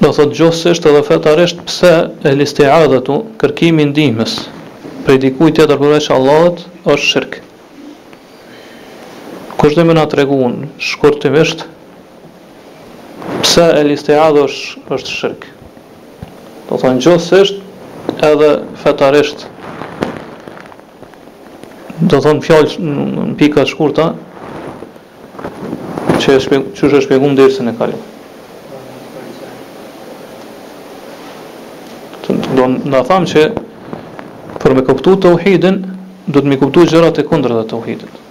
Domethënë gjuhësisht edhe fetarisht pse El isti'adhatu, kërkimi i ndihmës prej dikujt tjetër përveç Allahut, është shirk. Kush di me na tregu shkurtimisht pse El isti'adha është është shirk? Domethënë gjuhësisht edhe fetarisht. Domethënë fjalë në pika të shkurta, Qysh e shpjegum, qysh e shpjegum n'dersin e kalum. Na thamë që për me kuptu teuhidin, duhet m'i kuptu gjërat e kundërta të teuhidit.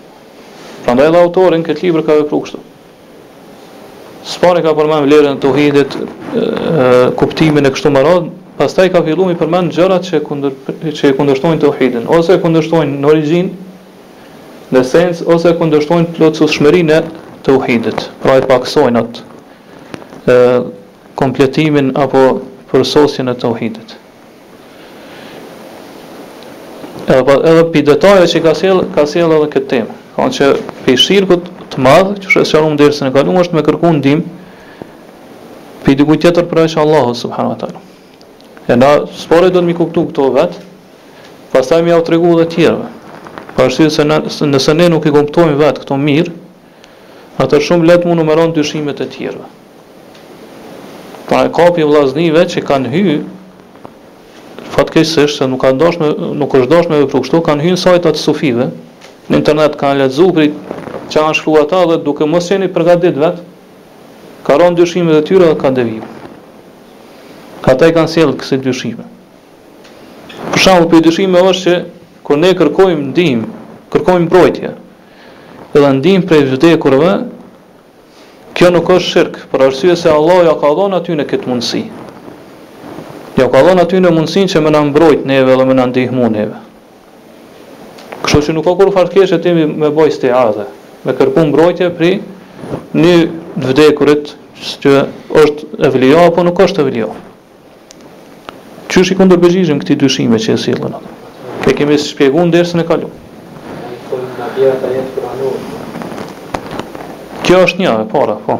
Prandaj edhe autori n'këtë libër ka vepru kështu. Së pari ka përmen vlerën e teuhidit, kuptimin e kështu me radhë, pastaj ka fillu m'i përmen gjërat që, kundër, që e kundërshtojnë teuhidin, ose e kundërshtojnë në origjinë, Në esencë ose e kundërshtojnë plotësueshmërinë e Teuhidit, pra e pakësojnë atë kompletimin apo përsosjen e Teuhidit. Edhe pa edhe pi detajeve që ka sjell, ka sjell edhe këtë temë. Thonë që pi shirkut të madh, që është shpjeguar në dersin e kaluar, është me kërku ndihmë pi dikujt tjetër përveç Allahut subhanuhu teala. E na së pari duhet m'i kuptu këto vet, pastaj me jau tregu edhe tjerëve. Për arsye se në, nëse ne nuk i kuptojmë vet këto mirë, atëherë shumë lehtë mund me ra n'dyshimet e tjerëve. Pra ka pi vllaznive që kanë hy fatkeqësisht se nuk ka dasht me, nuk është dasht me vepru kështu, kanë hyrë n'sajta të sufive, në internet kanë lexuar për çka kanë shkruar ata dhe duke mos qenë të përgatitur vet, kanë rënë n'dyshimet e tyre dhe kanë devijuar. Ata i kanë sjellë kësi dyshime. Për shembull, pi dyshimeve është që kur ne kërkojmë ndihmë, kërkojmë mbrojtje, edhe ndihmë prej të vdekurve, kjo nuk është shirk, për arsye se Allahu ja ka dhënë atyne këtë mundësi. Ja ka dhënë atyne mundësinë që me na mbrojt neve dhe me na ndihmu neve. Kështu që nuk ka kurrfarë të keqe ti me bo istiadhe, me kërku mbrojtje prej një të vdekurit që është evlija apo nuk është evlija. Qysh i kundërpërgjigjemi këtij dyshimi që e sjellin ata? E kemi shpjeguar në dersin e kaluar. Kjo është një e para, po.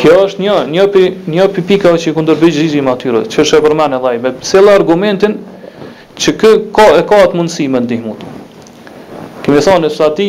Kjo është një një pi një pi pikave që i kundërpërgjigjemi atyre, qysh e përmend, hajde me sjell argumentin që kë ka e ka atë mundësi me t'ndihmu. Kemi thonë se aty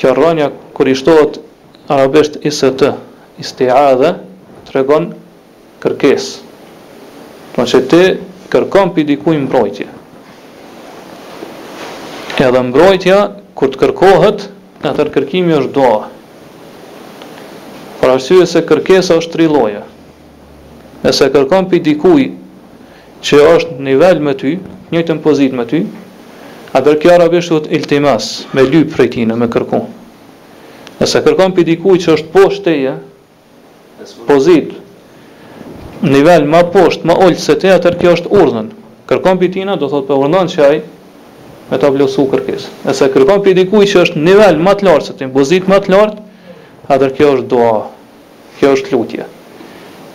Kjo rrënjë kur i shtohet arabisht ist, isti'adha, tregon kërkesë. Pra që ti kërkon pi dikujt mbrojtje. Edhe mbrojtja kur të kërkohet, atër kërkimi është dua. Për arsye se kërkesa është tri lloje. Nëse kërkon prej dikujt që është në nivel me ty, në të njëjtën pozitë me ty, atëherë kjo arabisht quhet iltimas, me lyp prej tij, me kërku. Nëse kërkon prej dikujt që është poshtë teje, pozitë, nivel më poshtë, më ulët se ti, atëherë kjo është urdhër. Kërkon prej tij, do thotë po urdhnon që ai me ta plotësu kërkesën. Nëse kërkon prej dikujt që është në nivel më të lartë se ti, në pozitë më të lartë, atëherë kjo është dua. Kjo është lutje.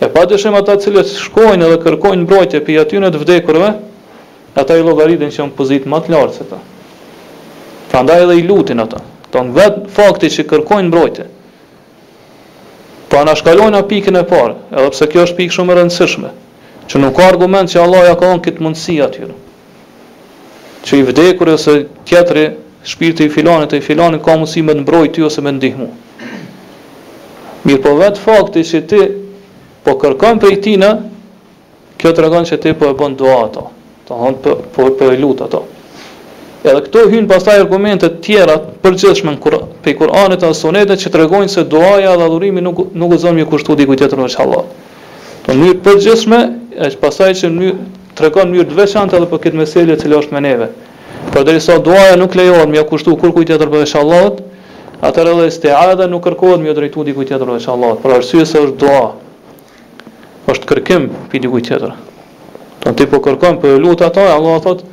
E padyshim ata të cilët shkojnë edhe kërkojnë mbrojtje prej atyre të vdekurve, ata i llogariten që janë në pozitë më të lartë se ta. Prandaj edhe i lutin ata. Domethënë vet fakti që kërkojnë mbrojtje. Po na s'kalojmë në pikën e parë, edhe pse kjo është pikë shumë e rëndësishme, që nuk ka argument që Allahu ia ka dhënë këtë mundësi atyre. që i vdekuri ose tjetri, shpirti i filanit e filanit ka mundësi me të mbrojtë ty ose me të ndihmu. Mirpo vetë fakti që ti po kërkon prej tina, kjo tregon që ti po e bën dua ato, do me thënë po po, po e lut ato. Edhe këtu hyjnë pastaj argumente të tjera të përgjithshme në Kur'an, prej Kur'anit dhe Sunetit që tregojnë se duaja dhe adhurimi nuk nuk guxon me kushtu dikujt tjetër veç Allahut. Në mënyrë të përgjithshme, e që pastaj që mënyrë, tregon mënyrë të veçantë edhe për këtë meselë e cila është me neve. Por deri sa duaja nuk lejohet me ja kushtu kurrkujt tjetër përveç Allahut, atëherë edhe istiadha nuk kërkohet me ju drejtu dikujt tjetër përveç Allahut, për arsye se është dua. Është kërkim pi dikujt tjetër. Po ti po kërkon, po e lut atë, Allahu thotë,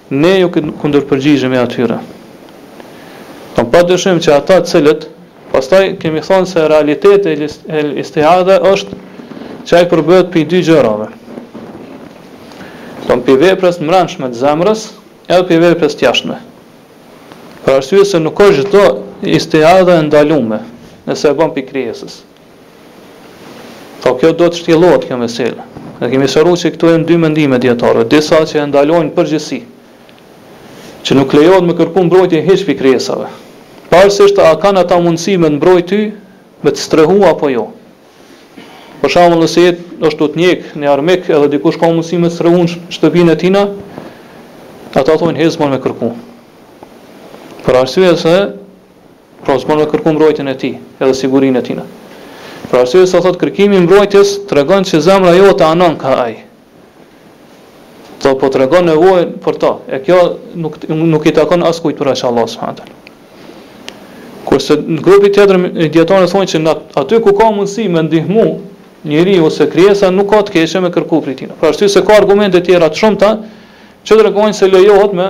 Ne ju kundërpërgjigjemi atyre. Pra pa dyshim që ata të cilët, pastaj kemi thënë se realiteti i istiadhës është që ai përbëhet prej dy gjërave. Domethënë prej veprës të mbrendshme të zemrës, edhe prej veprës të jashtme. Për arsye se nuk është çdo istiadha e ndalume nëse e bën prej krijesës. Po kjo duhet të shtjellohet kjo meselë. E kemi sqaruar që këtu janë dy mendime dijetarëve, disa që e ndalojnë në përgjithësi, që nuk lejohet me kërku mbrojtje hiç prej krijesave, pavarësisht a kanë ata mundësi me të mbrojtë ty, me të strehu apo jo. Për shembull nëse je duke t'ndjek një armik edhe dikush ka mundësi me të strehu në shtëpinë e tina, ata thonë hiç s'bën me kërku. Për arsye se, Pra s'mund me kërku mbrojtjen e tij, edhe sigurinë e tij. Për arsye se thotë kërkimi i mbrojtjes tregon që zemra jote anon ka ai. Thotë po tregon nevojën për ta, e kjo nuk nuk i takon askujt përveç Allahut subhanahu teala. Kurse në grupi tjetër dijetarët thonë që në aty ku ka mundësi me ndihmu njeriu ose krijesa nuk ka të keqe me kërku prej tij. Për arsye se ka argumente tjera të shumta që tregojnë se lejohet me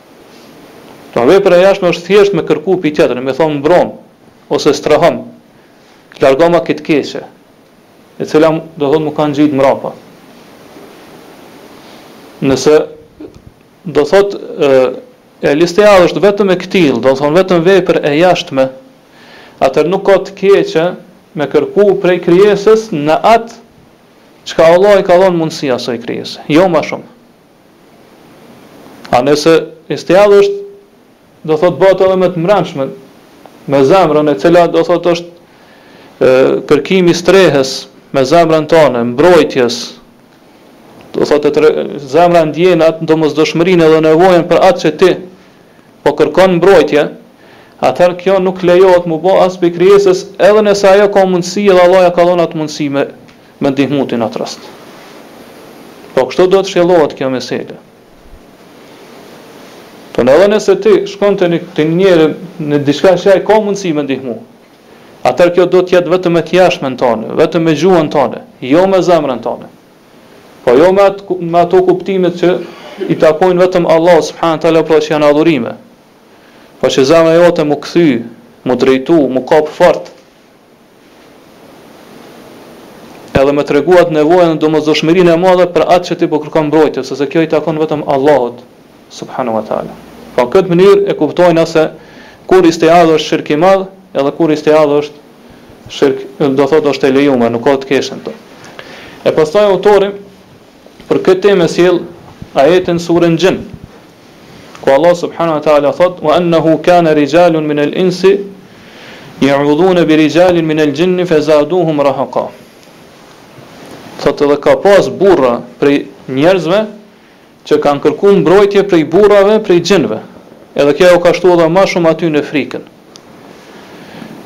Pra vepra e jashtme është thjesht me kërku pi tjetrin, me thonë mbrom ose strehom, largoma kit keqe, e cila do thot mu ka ngjit mrapa. Nëse do thot el-isti'adha është vetëm e këtill, do thon vetëm vepër e jashtme, atër nuk ka të keqe me kërku prej krijesës në atë çka Allah i ka dhon mundësi asaj krijese, jo ma shumë. A nëse isti'adha është do thotë bëhet edhe me të mbrendshme, me zemrën e cila do thotë është kërkim i strehës me zemrën tonë, mbrojtjes, do thotë të zemra ndjen atë domosdoshmërinë dhe nevojën për atë që ti po kërkon mbrojtje, atëherë kjo nuk lejohet mu bë as pi krijesës edhe nëse ajo ka mundësi dhe Allah ja ka dhënë atë mundësi me me ndihmu ti në atë rast. Po kështu do të shtjellohet kjo mesele. Pra edhe nëse ti shkon te një, te një njeri në diçka që ai ka mundësi me ndihmu, atër kjo do të jetë vetëm me t'jashtmen tane, vetëm me gjuhën tane, jo me zemrën tane. Po jo me ato, me ato kuptimet që i takojnë vetëm Allahut, subhanahu teala, pra që janë adhurime. Po që zemrën jote me kthy, me drejtu, me kap fort, Edhe me tregu atë nevojën dhe domosdoshmërinë e madhe për atë që ti po kërkon mbrojtje, sepse kjo i takon vetëm Allahut, subhanahu wa ta'ala. Pra në këtë mënyrë e kuptojna se kur isti'adha është shirk i madh, edhe kur isti'adha është shirk, do thotë është e lejuar, nuk ka të keqe në to. E pastaj autori Për këtë temë e sjell ajetin surën Jinn, ku Allah subhanahu wa taala thotë: "Wa annahu kana rijalun min al-insi ya'udhuna bi rijalin min al-jinni fazaduhum rahaqa." Thotë edhe ka pas burra prej njerëzve që kanë kërku mbrojtje prej burrave prej xhinëve. Edhe kjo u ka shtu edhe më shumë atyne frikën.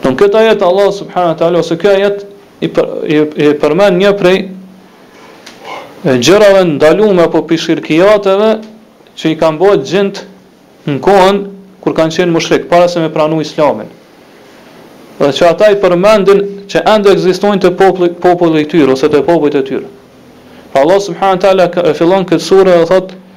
Në këtë ajet Allah subhanahu wa taala ose ky ajet i për, i, i përmend një prej gjërave t'ndalume apo pi shirkijateve që i kanë bo xhint në kohën kur kanë qenë mushrik para se me pranu islamin. Dhe që ata i përmendin që ende ekzistojnë te populli populli i tyre ose te popujt e tyre. Pra Allah subhanahu wa taala e fillon këtë sure dhe thotë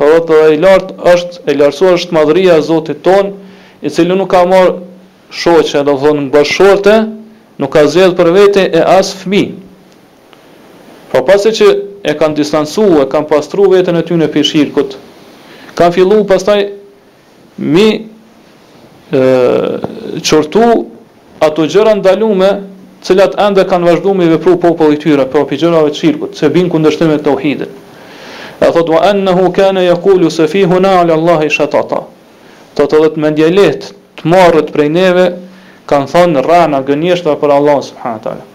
Thotë e lartë është, e lartësuar është madhëria e Zotit tonë, i cili nuk ka marrë shoqe, domethënë bashkëshorte, nuk ka zgjedhë për veten e as fëmijë. Pra pasi që e kanë distancu, e kanë pastru veten e tyne prej shirkut, kanë fillu pastaj, M'i qortu ato gjëra t'ndalume të cilat ende kanë vazhdu me i vepru populli tyre pra prej gjërave të shirkut që bin n'kundërshtim me teuhidin e thot wa annahu kana yaqulu safihuna ala allahi shatata thot edhe të mendjelehtët të marrët prej neve kanë thënë rrana gënjeshtra për Allahun subhanahu wa taala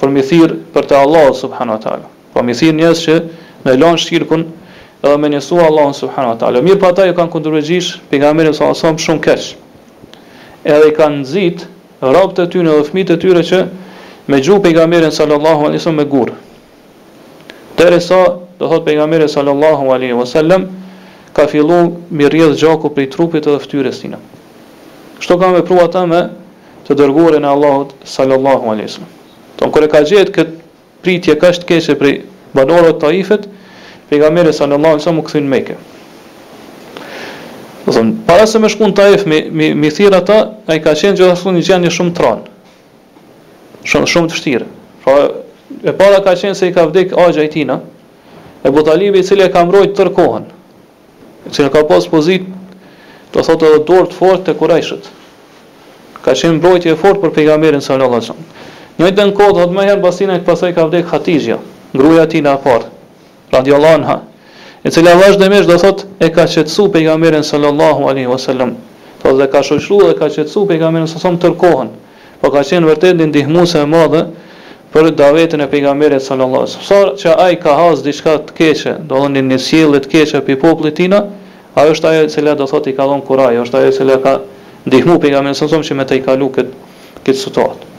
për m'i thirr për te Allahu subhanahu wa ta'ala, pra m'i thirr njerëzit që me lanë shirkun edhe me njësu Allahun subhanahu wa ta'ala, mirëpo ata ju kanë kundërpërgjigjë pejgamberit sallallahu alejhi ve sellem shumë keq, edhe i kanë nxitë robët e tyne dhe fëmijët e tyre që me gju pejgamberin sallallahu alejhi ve sellem me gurë. Derisa, do thotë Pejgamberi sallallahu alejhi ue sellem, ka fillu m'i rrjedh gjaku prej trupit edhe fytyrës tina. Kështu kanë vepru ata me të Dërguarin e Allahut sallallahu alejhi ue sellem. Thonë kur e ka gjetë këtë pritje kaq të keqe prej banorëve të Taifit, Pejgamberi sallallahu alejhi ue sellem u kthy në Mekë. Do thonë para se me shku në Taif m'i m'i m'i thirr ata, ai ka qenë gjithashtu në një gjendje shumë të rëndë. Shumë shumë të vështirë. Pra e para ka qenë se i ka vdek axha i tina, Ebu Talibi i cili e ka mbrojt tërë kohën, i cili ka pas pozitë, do thotë edhe dorë të fortë te kurejshët. Ka qenë mbrojtje e fortë për pejgamberin sallallahu alaihi wasallam. Në njëjtën kohë, do menjëherë mbas tina, pastaj ka vdek Hatixhja, gruaja e tina e parë. radijallahu anha, e cila vazhdimisht do thotë e ka qetësu pejgamberin sallallahu alaihi wasallam, po dhe ka shoqëruar dhe ka qetësu pejgamberin sallallahu alaihi wasallam tërë kohën, po ka qenë vërtet një ndihmuese e madhe për davetin e pejgamberit sallallahu alaihi wasallam. Sa herë që ai ka has diçka të keqe, do të thonë një sjellje të keqe prej popullit tina, ajo është ajo e cila do thotë i ka dhënë kuraj, është ajo e cila ka ndihmu pejgamberin sallallahu alaihi wasallam që me tejkalu këtë këtë situatë.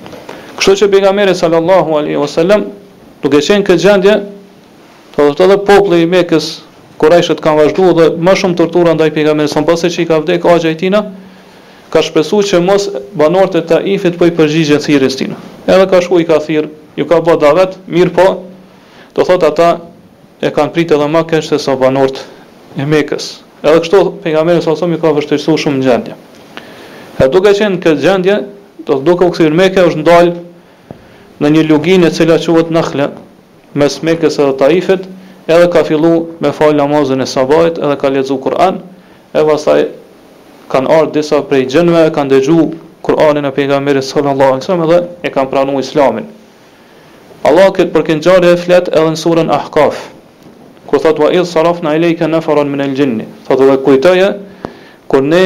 Kështu që pejgamberi sallallahu alaihi wasallam Duke qenë këtë gjendje, thotë edhe populli i Mekës, Kurejshët kanë vazhduar dhe më shumë tortura ndaj Pejgamberit sa pasi që i ka vdekë axha i tina, ka shpresuar që mos banorët e Taifit po i përgjigjen thirrjes tina. Edhe ka shkuar i ka thirrë, ju ka bërë davet, mirëpo, do thotë ata e kanë prit edhe më keq se sa banorët e Mekës. Edhe kështu Pejgamberit sa ju ka vështirësuar shumë gjendja. Edhe duke qenë këtë gjendje, do duke u kthyer në Mekë është ndalë në një luginë e cila quhet Nakhla mes Mekës edhe Taifit edhe ka fillu me fal namazin e sabahit edhe ka lexu Kur'an e pastaj kanë ardhë disa prej xhenve e kanë degju Kur'anin e pejgamberit sallallahu alejhi wasallam edhe e kanë pranu islamin Allah këtë për këtë ngjarje flet edhe në surën Ahkaf ku thot wa idh sarafna ilejke nafaran min el jinni thot edhe kujtoje kur ne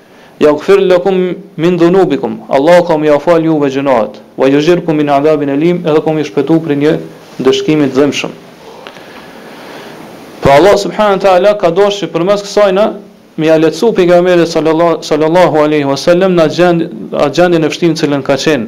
Yaghfir lakum min dhunubikum, Allahu ka me jau falë juve gjynahët, wa yujirkum min adhabin alim, edhe ka me ju shpëtu prej një ndëshkimi të dhimbshëm. Pra Allahu subhanahu wa taala ka dashtë që përmes kësajna me ja lehtësu pejgamberit sallallahu alejhi wasallam në atë gjendje të vështirë në cilën ka qenë,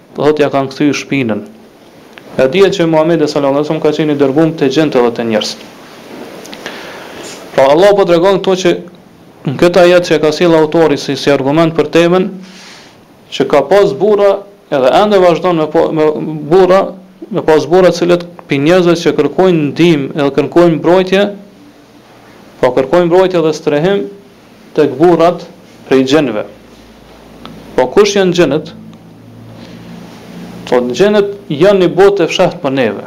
Po thotë ja kanë kthyer shpinën. E dihet që Muhamedi sallallahu alejhi ve sellem ka qenë i dërguar te xhintë dhe te njerëzit. Pra Allahu po tregon këtu që në këtë ajet që e ka sjellë autori si si argument për temën që ka pas burra edhe ende vazhdon me pa, me burra me pas burra të cilët pi njerëzve që kërkojnë ndihmë edhe kërkojnë mbrojtje, po kërkojnë mbrojtje dhe strehim tek burrat prej xhenve. Po kush janë xhenët? Thotë xhenët janë një botë e fshehtë për neve,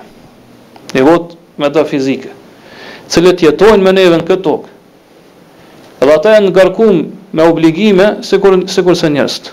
një botë metafizike, të cilët jetojnë me neve në këtë tokë. Dhe ata janë ngarkuar me obligime sikur sikurse njerëzit.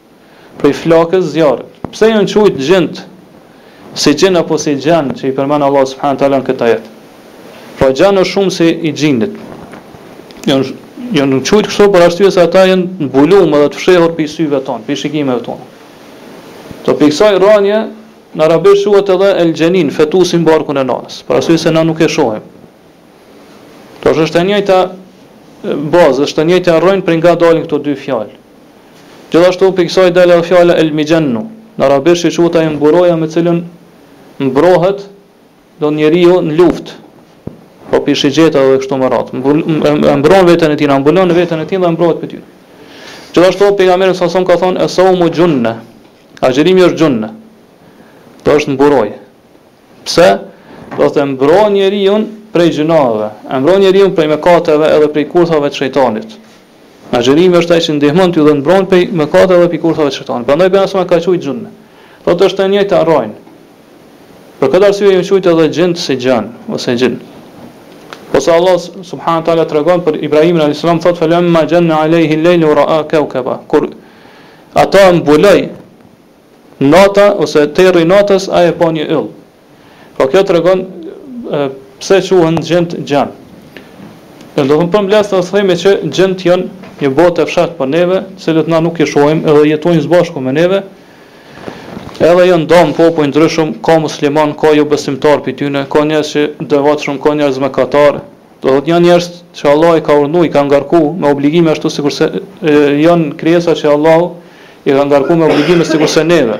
prej flakës zjarrit. Pse janë quajt xhintë si xhin apo si xhan që i përmend Allahu subhanahu wa taala në këtë ajet? Pra xhan është shumësi i xhinit. Janë janë quajt kështu për arsye se ata janë mbulum edhe të fshehur pej syve tonë, pej shikimeve tona. Edhe pi ksaj rranje në arabisht quhet edhe el xhenin, fetusi në barkun e nanës, për arsye se na nuk e shohim. Pra është e njëjta bazë, është e njëjta rrënjë për nga dalin këto dy fjalë. Gjithashtu prej kësaj del edhe fjala el mijennu, në arabisht që quhet ajo mburoja me të cilën mbrohet do njeriu në luftë, po prej shigjetave dhe kështu me radhë, e mbron veten e tij, e mbulon veten e tij dhe mbrohet prej tyre. Gjithashtu pejgamberi salallahu alejhi ve selem ka thënë e saumu junne, agjërimi është junne, do është mburojë. Pse? Se e mbron njeriun prej gjynaheve, e mbron njeriun prej mëkateve edhe prej kurthave të shejtanit. Agjërimi është ai që ndihmon ty dhe mbron prej mëkateve dhe pi kurthave të shejtanit. Prandaj pejgamberi sa ka quajt xhunne. Thotë është e njëjta rrajn. Për këtë arsye jon quajt edhe xhint si xhan ose xhin. Ose Allah subhanahu wa taala tregon për Ibrahimin alayhis salam thotë falamma janna alayhi al-layl wa ra'a kawkaba. Kur atë e mbuloi nata ose terri natës ai e pa një yll. Po kjo tregon pse quhen xhinët xhan. Dhe do të thonë përmbledh të themi që xhinët janë një botë e fshehtë për neve, të cilët na nuk i shohim edhe jetojnë së bashku me neve. Edhe janë domethënë popull i ndryshëm, ka musliman, ka jobesimtar pi tyne, ka njerëz të devotshëm, ka njerëz mëkatar. Do të thotë janë njerëz që Allahu i ka urdhëruar, i ka ngarku me obligime ashtu sikurse janë krijesa që Allahu i ka ngarku me obligime sikurse neve.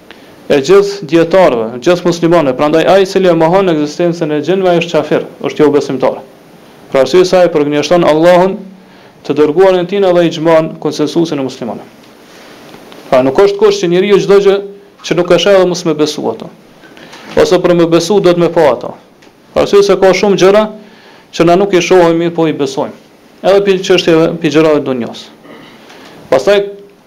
e gjith dijetarëve, gjith muslimanëve, prandaj ai i cili e mohon ekzistencën e xhinëve ai është kafir, është jobesimtar. Për arsye se ai përgënjeshton Allahun, të Dërguarin e Tij edhe ixhmaun, konsensusin e muslimanëve. Pra nuk është kusht që njeriu çdo gjë që nuk e sheh edhe mos me besu ato. Ose për me besu duhet me pa ato. Për arsye se ka shumë gjëra që na nuk i shohim mirëpo i besojmë. Edhe prej çështjeve, prej gjërave të dunjos. Pastaj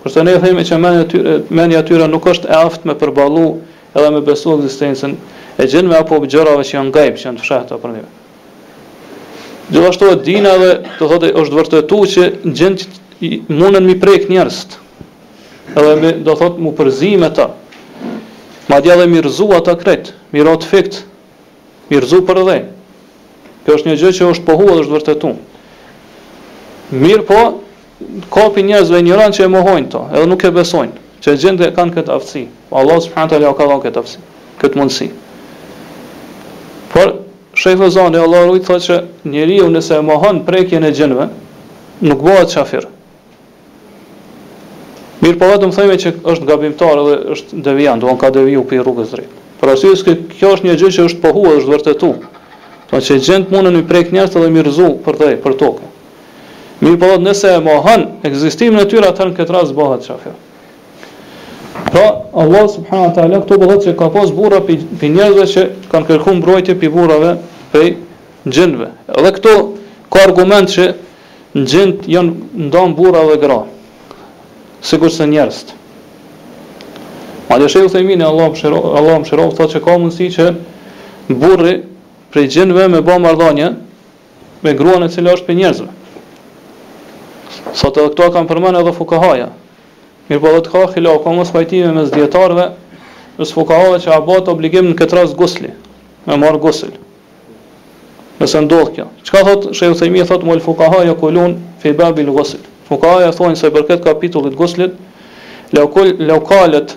Kurse ne themi që mendja e tyre, mendja e tyre nuk është e aftë me përballu edhe me besu ekzistencën e xhinëve apo gjërave që janë gajb, që janë të fshehta për neve. Gjithashtu e dinë edhe, do thotë, është vërtetuar që xhinët mundën mi prek njerëzit. Edhe me, do thotë, mu përzi me ta. Madje edhe mi rrëzu ata krejt, mi ra t'fikt, mi rrëzu për dhe. Kjo është një gjë që është pohu dhe është vërtetuar. Mirëpo, Ka prej njerëzve injorantë që e mohojnë këto, edhe nuk e besojnë, që xhinët e kanë këtë aftësi. Po Allahu subhanahu teala iau ka dhënë këtë aftësi, këtë mundësi. Por Shejh Feuzani Allahu e rujt thotë që njeriu nëse e mohon prekjen e xhinëve, nuk bëhet kafir. Mirëpo vetëm thojme që është gabimtar edhe është devijan, domethënë ka deviju prej rrugës drejtë. Për arsye se kjo është një gjë që është pohu dhe është vërtetu. Pra që xhinët mundën mi prek njerëzit dhe mi rrëzu për dhe, për tokë. Mirëpo thotë nëse e mohon ekzistimin e tyre atëherë në këtë rast bëhet kafir. Pra, Allahu subhanahu wa taala këtu po thotë se ka pas burra pi, pi njerëzve që kanë kërkuar mbrojtje pi burrave prej xhinëve. Edhe këtu ka argument që xhinët janë ndan burra dhe gra. Sikurse njerëzit. Madje Shejh Uthejmini Allahu e mëshiroftë thotë se ka mundësi që burri prej xhinëve me bë marrëdhënie Me gruan e cila është prej njerëzve. Thotë edhe këto e kanë përmend edhe fukahaja. Mirëpo edhe këtu ka hilaf, ka mospajtime mes dijetarëve, mes fukahave që a bëhet obligim në këtë rast gusli, me marr gusël. Nëse ndodh kjo. Çka thotë Shejh Uthejmini thotë uel fukaha jekulun fi babil gusl. Fukahaja thonë sipër këtë kapitull të guslit, lau kal lau kalet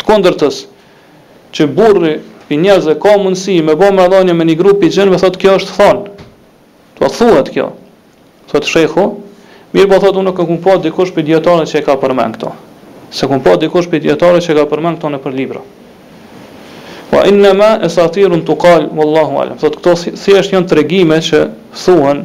të kundërtës që burri i njerëzve ka mundësi me bo marrëdhonje me një gru t'xhinëve thotë kjo është thonë do të thuhet kjo thotë shejhu mirëpo thotë unë nuk e kam pa dikush prej dijetarëve që e ka përmend këto s'e kam pa dikush prej dijetarëve që e ka përmend këto nëpër libra wa innama asatirun tuqal wallahu alam thotë këto thjesht janë tregime që thuhen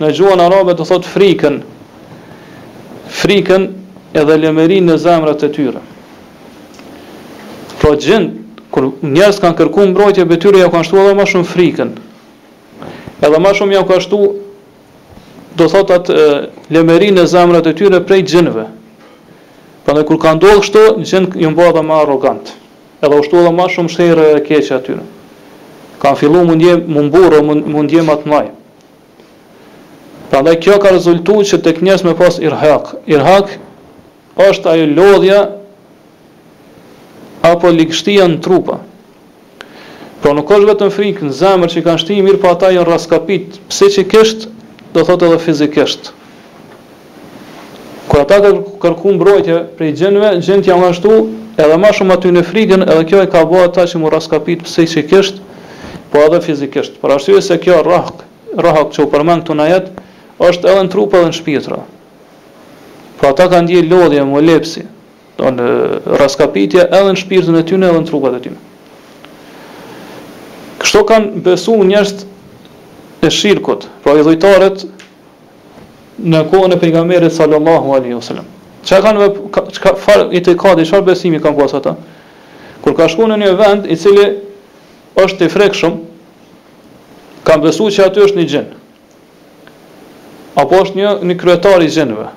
Në gjuhën arabe do thotë frikën, frikën edhe lëmerin në zemrat e tyre. Pra xhint, kur njerëz kanë kërku mbrojtje prej tyre, ja kanë shtu edhe ma shumë frikën. Edhe ma shumë ja kanë shtu, do thotë atë lëmerin në zemrat e tyre prej xhinve. Pra ata kur kanë bo kështu, xhint jon ba edhe ma arrogant. Edhe u shtu edhe ma shumë sherri e keqja e tyre. Kanë fillu mendjemëdhenj, mendjemëdhaj. Prandaj kjo ka rezultu që tek njerëz me pas irhaq. Irhaq është ajo lodhja apo ligështia në trupa. Pra nuk është vetëm frikë në zemër që kanë shti, mirë po ata janë raskapit psikikisht, do thotë edhe fizikisht. Kur ata kërku mbrojtje prej xhinëve, xhinët ia kanë shtu edhe më shumë atyre frikën edhe kjo i ka bo ata që m'u raskapit psikikisht po edhe fizikisht, për arsye se kjo rahak, rahak që u përmend këtu në ajet, është edhe në trup edhe në shpirtra. Pra ata kanë ndje lodhje, molisje, domethënë raskapitje edhe në shpirtin e tyne edhe në trupat e tyne. Kështu kanë besu njerëzit e shirkut, pra idhujtarët, në kohën e pejgamberit sallallahu alaihi wasallam. Çka kanë vep, çfarë itikadi, çfarë besimi kanë pas ata? Kur kanë shku në një vend i cili është i frikshëm, kanë besuar se aty është një xhin. Apo është një një kryetar i xhinëve,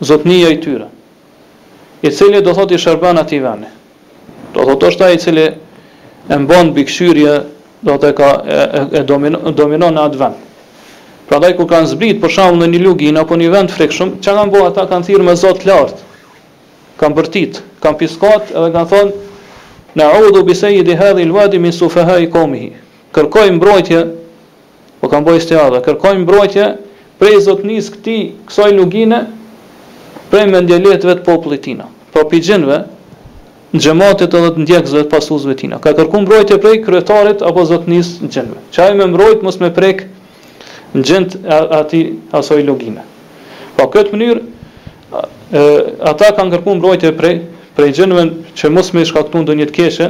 zotnia i tyre. i cili do thotë i shërben atij vendi. Do thotë është ai i cili e mban mbikëqyrje, do të thotë e, e, e dominon, dominon në atë vend. Prandaj kur kanë zbrit për shembull në një luginë apo një vend frikshëm, çka kanë bërë ata kanë thirrë me zo t'lartë. Kanë bërtit, kanë piskat edhe kanë thonë Ne audhu bi sejidi hadhal wadi min sufahai komihi. Kërkoj mbrojtje Pra kanë bo istiadhe, kërkoj mbrojtje prej zotnis këtij kësaj lugine prej mendjelehtëve të popullit tina, pra prej xhinëve, të xhematit edhe të ndjekësve të pasusve tina, ka kërku mbrojtje prej kryetarit apo zotnis të xhinëve, që ai me mbrojt mos me prek xhint e atij asaj lugine. Pra n'këtë mënyrë ata kanë kërku mbrojtje prej prej xhinëve që mos me shkaktu ndonjë të keqe,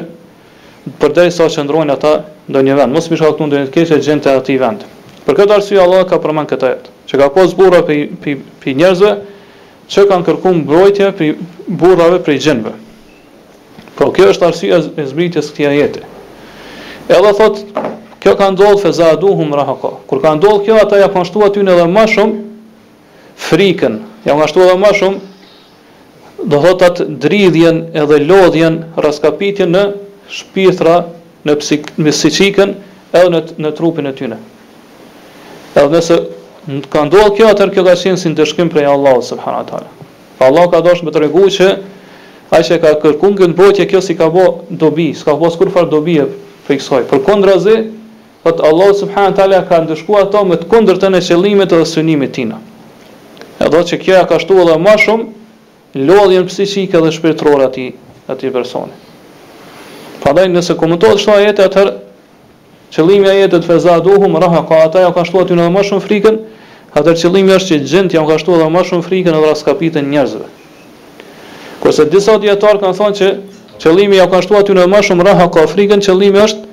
Përderisa qëndrojnë ata n'atë vend, mos mi shkaktu ndonjë të keqe xhinët e atij vendi. Për këtë arsye Allahu e ka përmend këtë ajet, që ka pas burra prej prej prej njerëzve që kanë kërku mbrojtje prej burrave prej xhinëve. Pra kjo është arsyeja e zbritjes së këtij ajeti. Edhe thotë, kjo ka ndodhur fezaduhum rahaqa. Kur ka ndodhur kjo, ata ja kanë shtuar atyre edhe më shumë frikën, jau ka shtu edhe ma shumë, do thot atë dridhjen edhe lodhjen, raskapitjen në shpirtra, në psikikën, edhe në, në trupin e tyne. Edhe nëse ka ndodhë kjo, atëherë kjo ka qenë si ndëshkim prej Allahut, subhanahu teala. Pra Allah ka dosh me tregu që, ai që ka kërku këtë mbrojtje, kjo s'i ka bo dobi, s'ka pas kurrfarë dobie prej kësaj. Përkundrazi, Thotë, Allahu subhanahu wa ta'ala ka ndëshku ato me të kundërtën e qëllimit edhe synimit tina. Edhe që kjo ja ka shtu edhe ma shumë lodhjen psikike dhe shpirtërore atij, atij personi. Prandaj nëse komentohet kshtu ajeti atëherë qëllimi i ajetit fezaduhum rahaqa ata ja kanë shtu atyne më shumë frikën atëherë qëllimi është që xhinët ja kanë shtu edhe më shumë frikën edhe raskapitjen njerëzve kurse disa dijetarë kanë thonë që qëllimi ja kanë shtu atyne më shumë rahaqa frikën qëllimi është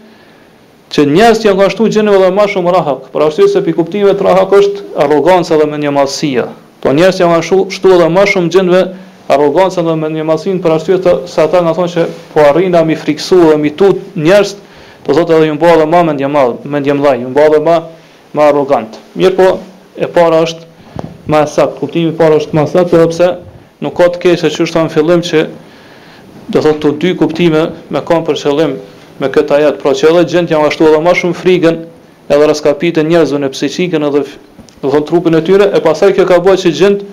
Që njerëzit ja kanë shtu xhinëve edhe ma shumë rahak, për arsye se prej kuptimeve të rahak është arroganca dhe mendjemadhësia. Pra njerëzit ja kanë shtu edhe ma shumë xhinëve arrogancën dhe mendjemadhësinë për arsye se ata kanë thënë që po arrijmë m'i frikësu dhe m'i tut njerëzit, do thotë edhe u bonë edhe ma mendjemadh, mendjemdhej, u bonë edhe ma Më arrogant. Mirëpo, e para është më e saktë, kuptimi i parë është më i saktë edhe pse nuk ka të keq se qysh thamë në fillim që do thotë këto dy kuptime me kon për qëllim me këtë ajet, pra që edhe xhinët ja kanë shtu edhe më shumë frikën edhe raskapitjen njerëzve në psikikën edhe do thotë trupin e tyre e pastaj kjo ka bo që xhinët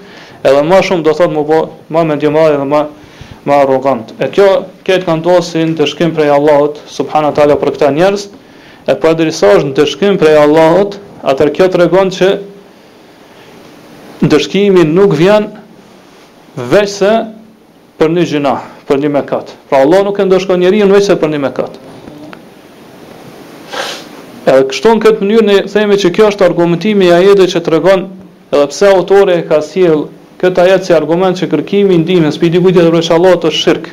edhe më shumë do thotë me u bo më mendjemadh edhe më më arrogant. E kjo krejt ka ndodhur si ndëshkim prej Allahut subhanahu teala për këta njerëz. E përderisa është ndëshkim prej Allahut, atëherë kjo tregon që ndëshkimi nuk vjen veçse për një gjynah, për një mëkat. Pra Allahu nuk e ndëshkon njeriun veçse për një mëkat. Edhe kështu në këtë mënyrë ne themi që kjo është argumentimi i ajetit që tregon E dhe pse autori e ka sjellë këtë ajet si argument që kërkimi i ndihmës prej dikujt tjetër përveç Allahut është shirk.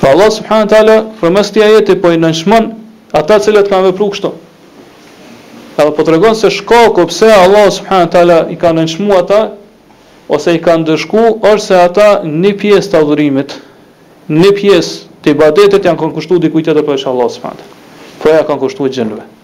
Pra Allahu subhanahu wa taala përmes këtij ajeti po i nënçmon ata të cilët kanë vepruar kështu. Edhe po tregon se shkaku pse Allahu subhanahu wa taala i ka nënçmuar ata ose i ka ndëshku është se ata një pjesë të adhurimit, një pjesë të ibadetit ja kanë kushtuar dikujt tjetër përveç Allahut subhanahu wa taala. Pra ja kanë kushtuar xhenëve.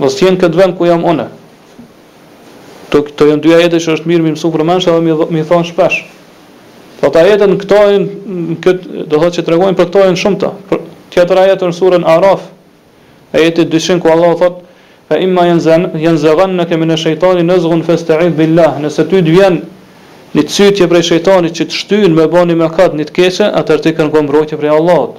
Mos të jenë këtë vend ku jam unë. Këto, këto janë dy ajete që është mirë mi mësu përmendsh edhe mi, mi thonë shpesh. Po ajete në këto janë, në këtë, do thotë që tregojnë për këto janë shumë të. Për, tjetër ajet në surën Araf, ajeti 200 ku Allah thotë, ve imma jenze, jenzegan-neke mine shejtani nezgun festeidh billah, nëse ty të vjen një cytje prej shejtanit që të shtynë me ba një mëkat një të keqe, atër ti kërko mbrojtje prej Allahut.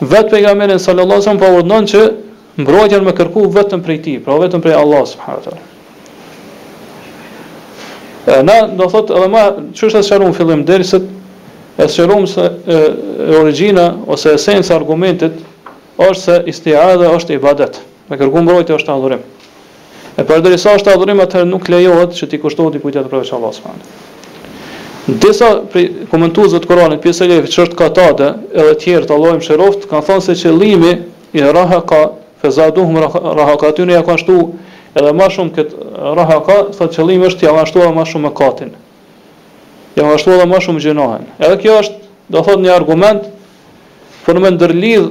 Vetë Pejgamberin sallallahu alejhi wasallam po urdhënon që mbrojtjen me kërku vetëm prej Tij, pra vetëm prej Allahut subhanahu wa taala. E ne do thotë edhe qysh e sqarum në fillim dersit e sqaruam se e, e origjina ose esenca e argumentimit është se istiadha është ibadet. Me kërku mbrojtje është adhurim. E përderisa është adhurim atëherë nuk lejohet që t'i kushtohet dikujt tjetër përveç Allahut subhanahu wa taala. Disa prej komentuesve të Kuranit, pjesë e selefit, qoftë Katade edhe të tjerët, Allahu i mëshiroftë, kanë thënë se qëllimi i rahaqa fezaduhum rahaqa, atyre ia kanë shtu edhe më shumë këtë rahaqa, thotë qëllimi është t'jua ka shtu edhe më shumë mëkatin. Jua ka shtu edhe më shumë gjynahin. Edhe kjo është, do thotë një argument për me ndërlidh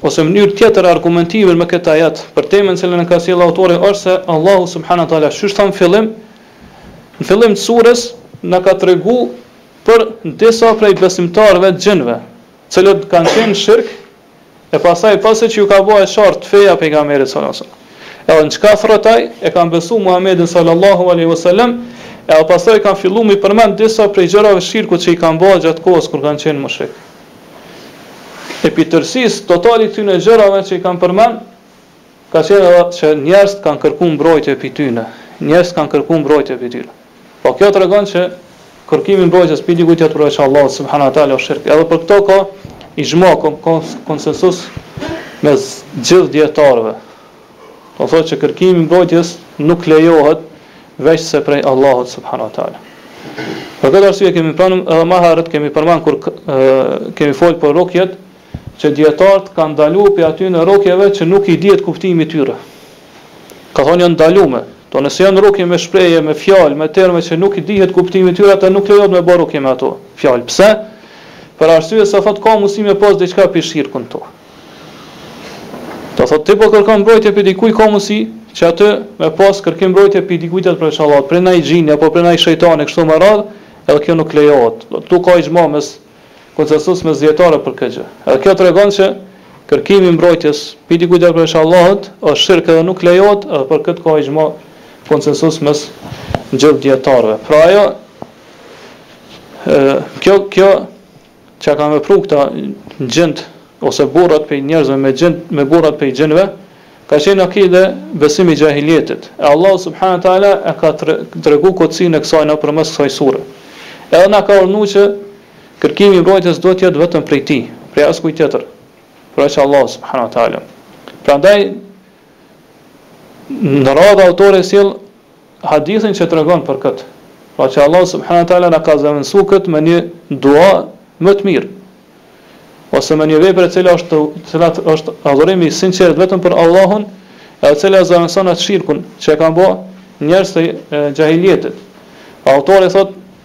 Ose në mënyrë tjetër argumentimi me këtë ajet për temën të cilën e ka sjellë autori është se Allahu subhanahu wa taala qysh thamë në fillim, në fillim të surës na ka tregu për disa prej besimtarëve të xhinëve, të cilët kanë qenë në shirk e pastaj pasi që ju ka bë e qartë feja e pejgamberit sallallahu alaihi wasallam. Edhe në çka thërrët ai e kanë besu Muhamedin sallallahu alaihi wasallam e pastaj kanë fillu mi përmend disa prej gjërave të shirkut që i kanë bë gjatë kohës kur kanë qenë mushrik. E pi tërësisë totalit këtyne gjërave që i kanë përmend, ka qenë edhe që njerëzit kanë kërku mbrojtje pi tyne, njerëzit kanë kërku mbrojtje pi tyne. Po kjo tregon që kërkimi i mbrojtjes pi dikujt tjetër përveç Allahut subhanahu wa ta'ala është shirk. Edhe për këtë ka ixhma, ka konsensus mes gjithë dijetarëve. Do thotë që kërkimi i mbrojtjes nuk lejohet veçse prej Allahut subhanahu wa taala. Për këtë arsye kemi pra ne edhe më herët kemi përmend kur kemi fol për rukjet që dijetarët kanë ndaluar prej atyne rukjeve që nuk i dihet kuptimi i tyre. Kanë thonë janë të ndalume. Do po nëse janë rukje me shprehje, me fjalë, me terme që nuk i dihet kuptimi i tyre, atëherë nuk lejohet me bë rukje me ato fjalë. Pse? Për arsye se thotë ka mundësi me pas diçka prej shirkut n'to. Do thotë ti po kërkon mbrojtje prej dikujt ka mundësi që aty me pas kërkim mbrojtje prej dikujt tjetër përveç Allahut, prej ndonjë xhini apo prej ndonjë shejtani kështu me radhë, edhe kjo nuk lejohet. Do këtu ka ixhma mes konsensus mes dijetarëve për këtë gjë. Edhe kjo tregon që kërkimi i mbrojtjes prej dikujt tjetër përveç Allahut është shirk edhe nuk lejohet, edhe për këtë ka ixhma konsensus mes gjithë dijetarëve. Pra ajo ë kjo kjo Çka kanë vepru këta xhint ose burrat prej njerëzve me xhint me burrat prej xhinve ka qenë akide besim i xhahilijetit e Allahu subhane teala e ka tregu kotësinë e kësaj nëpërmes kësaj sure edhe na ka urdhënu që kërkimi i mbrojtjes duhet të jetë vetëm prej tij prej askujt tjetër përveç Allahut subhane teala prandaj në radhë autori sjell Hadithin që tregon për këtë, pra që Allahu subhanahu wa taala na ka zëvendësuar këtë me një dua më të mirë, ose me një vepër e cila është e cila është adhurim i sinqertë vetëm për Allahun, e cila e zëvendëson atë shirkun që e kanë bërë njerëzit e xhahilijetit. Autori thotë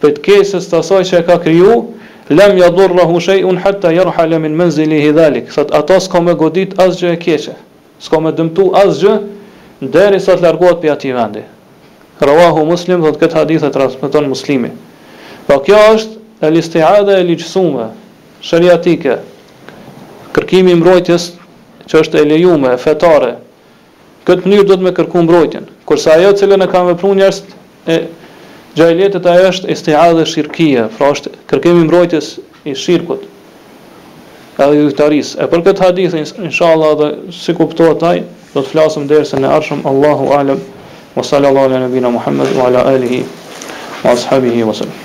Prej të keqes të asaj që e ka kriju, Lem yadurruhu shay'un hatta yerhala min menzilihi dhalik, thotë, Atë s'ka me godit asgjë e keqe, s'ka me e dëmtu asgjë deri sa të largohet prej atij vendi. Rawahu Muslim, thotë, Këtë hadith e transmeton Muslimi. Pra kjo është El isti'adha e ligjësume, sheriatike, kërkimi i mbrojtjes që është e lejume, fetare, Këtë mënyrë duhet me kërku mbrojtjen, kurse ajo të cilën e kanë vepru njerëzit e xhahilijetit ajo është istiadhe shirkije, pra është kërkim i mbrojtjes i shirkut, edhe idhujtarisë, e për këtë hadith inshallah dhe si kuptohet ai do të flasim dersin e ardhshëm Allahu alem wa sallallahu ala nabina Muhammed wa ala alihi wa ashabihi wa sallam.